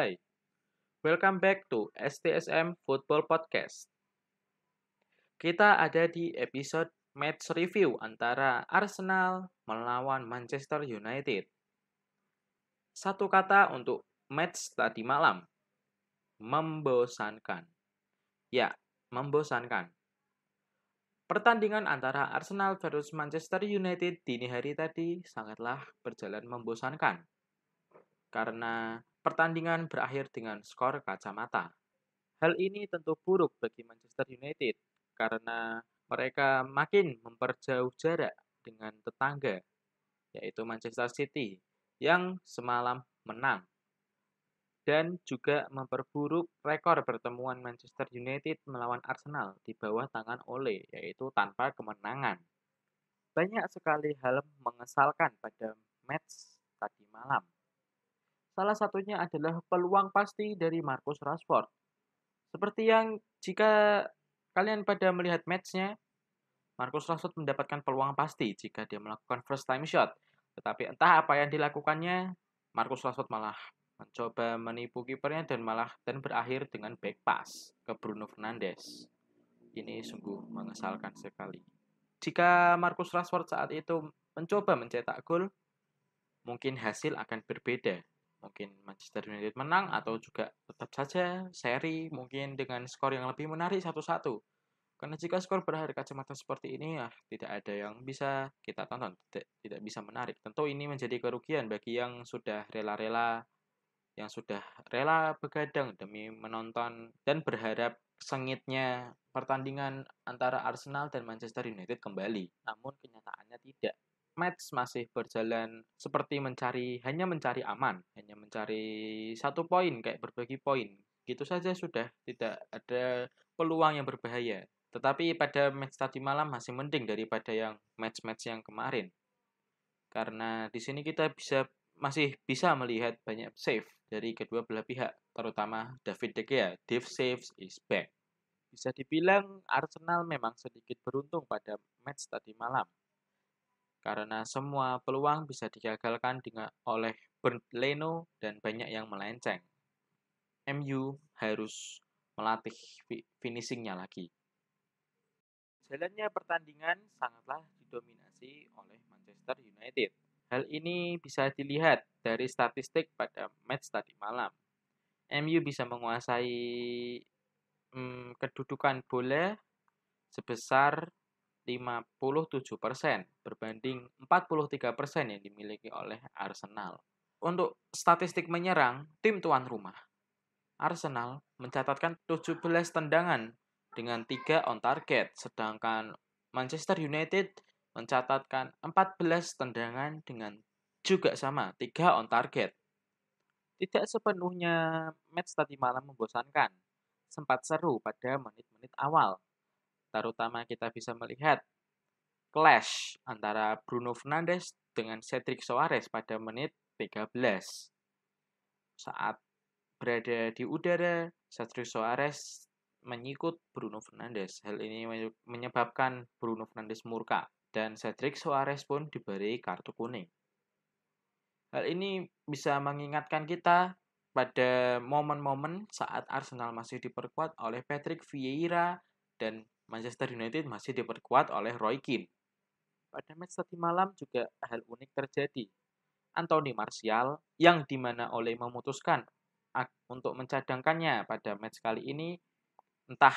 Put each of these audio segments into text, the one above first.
Hai, welcome back to STSM Football Podcast. Kita ada di episode match review antara Arsenal melawan Manchester United. Satu kata untuk match tadi malam. Membosankan. Ya, membosankan. Pertandingan antara Arsenal versus Manchester United dini hari tadi sangatlah berjalan membosankan. Karena pertandingan berakhir dengan skor kacamata. Hal ini tentu buruk bagi Manchester United karena mereka makin memperjauh jarak dengan tetangga, yaitu Manchester City, yang semalam menang dan juga memperburuk rekor pertemuan Manchester United melawan Arsenal di bawah tangan Ole, yaitu tanpa kemenangan. Banyak sekali hal mengesalkan pada match tadi malam. Salah satunya adalah peluang pasti dari Marcus Rashford. Seperti yang jika kalian pada melihat matchnya, Marcus Rashford mendapatkan peluang pasti jika dia melakukan first time shot. Tetapi entah apa yang dilakukannya, Marcus Rashford malah mencoba menipu kipernya dan malah dan berakhir dengan back pass ke Bruno Fernandes. Ini sungguh mengesalkan sekali. Jika Marcus Rashford saat itu mencoba mencetak gol, mungkin hasil akan berbeda. Mungkin Manchester United menang atau juga tetap saja seri mungkin dengan skor yang lebih menarik satu-satu. Karena jika skor berakhir kacamata seperti ini, ya tidak ada yang bisa kita tonton, tidak, tidak bisa menarik. Tentu ini menjadi kerugian bagi yang sudah rela-rela yang sudah rela begadang demi menonton dan berharap sengitnya pertandingan antara Arsenal dan Manchester United kembali. Namun kenyataannya tidak. Match masih berjalan seperti mencari hanya mencari aman, hanya mencari satu poin kayak berbagi poin. Gitu saja sudah tidak ada peluang yang berbahaya. Tetapi pada match tadi malam masih mending daripada yang match-match yang kemarin. Karena di sini kita bisa masih bisa melihat banyak save dari kedua belah pihak, terutama David De Gea. Dave saves is back. Bisa dibilang Arsenal memang sedikit beruntung pada match tadi malam. Karena semua peluang bisa digagalkan dengan oleh Bernd Leno dan banyak yang melenceng. MU harus melatih finishingnya lagi. Jalannya pertandingan sangatlah didominasi oleh Manchester United. Hal ini bisa dilihat dari statistik pada match tadi malam. MU bisa menguasai hmm, kedudukan bola sebesar 57% berbanding 43% yang dimiliki oleh Arsenal. Untuk statistik menyerang tim tuan rumah, Arsenal mencatatkan 17 tendangan dengan 3 on target, sedangkan Manchester United mencatatkan 14 tendangan dengan juga sama, 3 on target. Tidak sepenuhnya match tadi malam membosankan. Sempat seru pada menit-menit awal. Terutama kita bisa melihat clash antara Bruno Fernandes dengan Cedric Soares pada menit 13. Saat berada di udara, Cedric Soares menyikut Bruno Fernandes. Hal ini menyebabkan Bruno Fernandes murka dan Cedric Soares pun diberi kartu kuning. Hal ini bisa mengingatkan kita pada momen-momen saat Arsenal masih diperkuat oleh Patrick Vieira dan Manchester United masih diperkuat oleh Roy Keane. Pada match tadi malam juga hal unik terjadi. Anthony Martial yang di mana oleh memutuskan untuk mencadangkannya pada match kali ini entah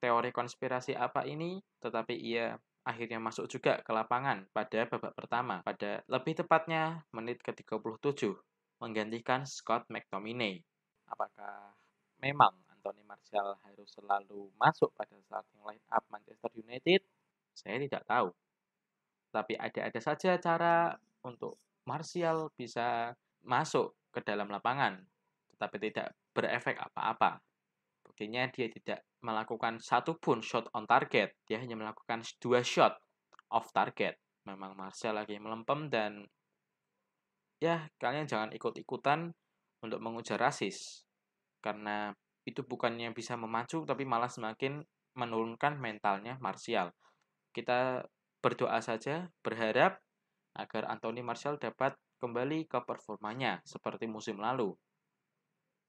teori konspirasi apa ini tetapi ia akhirnya masuk juga ke lapangan pada babak pertama pada lebih tepatnya menit ke-37 menggantikan Scott McTominay. Apakah memang Martial harus selalu masuk pada starting line up Manchester United? Saya tidak tahu. Tapi ada-ada saja cara untuk Martial bisa masuk ke dalam lapangan, tetapi tidak berefek apa-apa. Buktinya dia tidak melakukan satu pun shot on target. Dia hanya melakukan dua shot off target. Memang Martial lagi melempem dan ya kalian jangan ikut-ikutan untuk mengujar rasis. Karena itu bukannya bisa memacu tapi malah semakin menurunkan mentalnya Martial. Kita berdoa saja, berharap agar Anthony Martial dapat kembali ke performanya seperti musim lalu.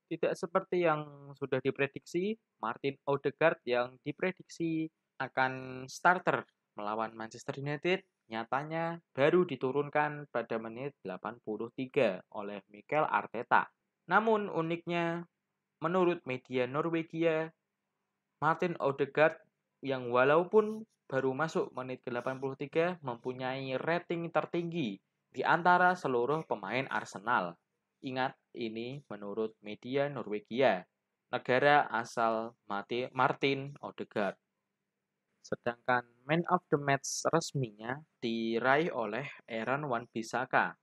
Tidak seperti yang sudah diprediksi, Martin Odegaard yang diprediksi akan starter melawan Manchester United nyatanya baru diturunkan pada menit 83 oleh Mikel Arteta. Namun uniknya, menurut media Norwegia, Martin Odegaard yang walaupun baru masuk menit ke-83 mempunyai rating tertinggi di antara seluruh pemain Arsenal. Ingat, ini menurut media Norwegia, negara asal Martin Odegaard. Sedangkan man of the match resminya diraih oleh Aaron Wan-Bissaka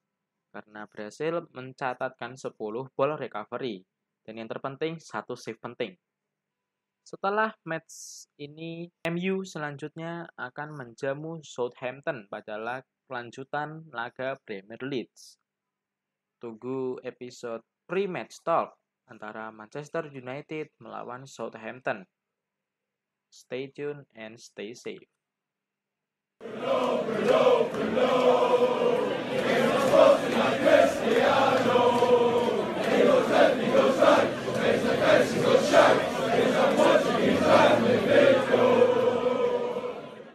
karena berhasil mencatatkan 10 ball recovery dan yang terpenting satu save penting. Setelah match ini, MU selanjutnya akan menjamu Southampton pada lanjutan laga Premier League. Tunggu episode pre-match talk antara Manchester United melawan Southampton. Stay tuned and stay safe. Hello, hello.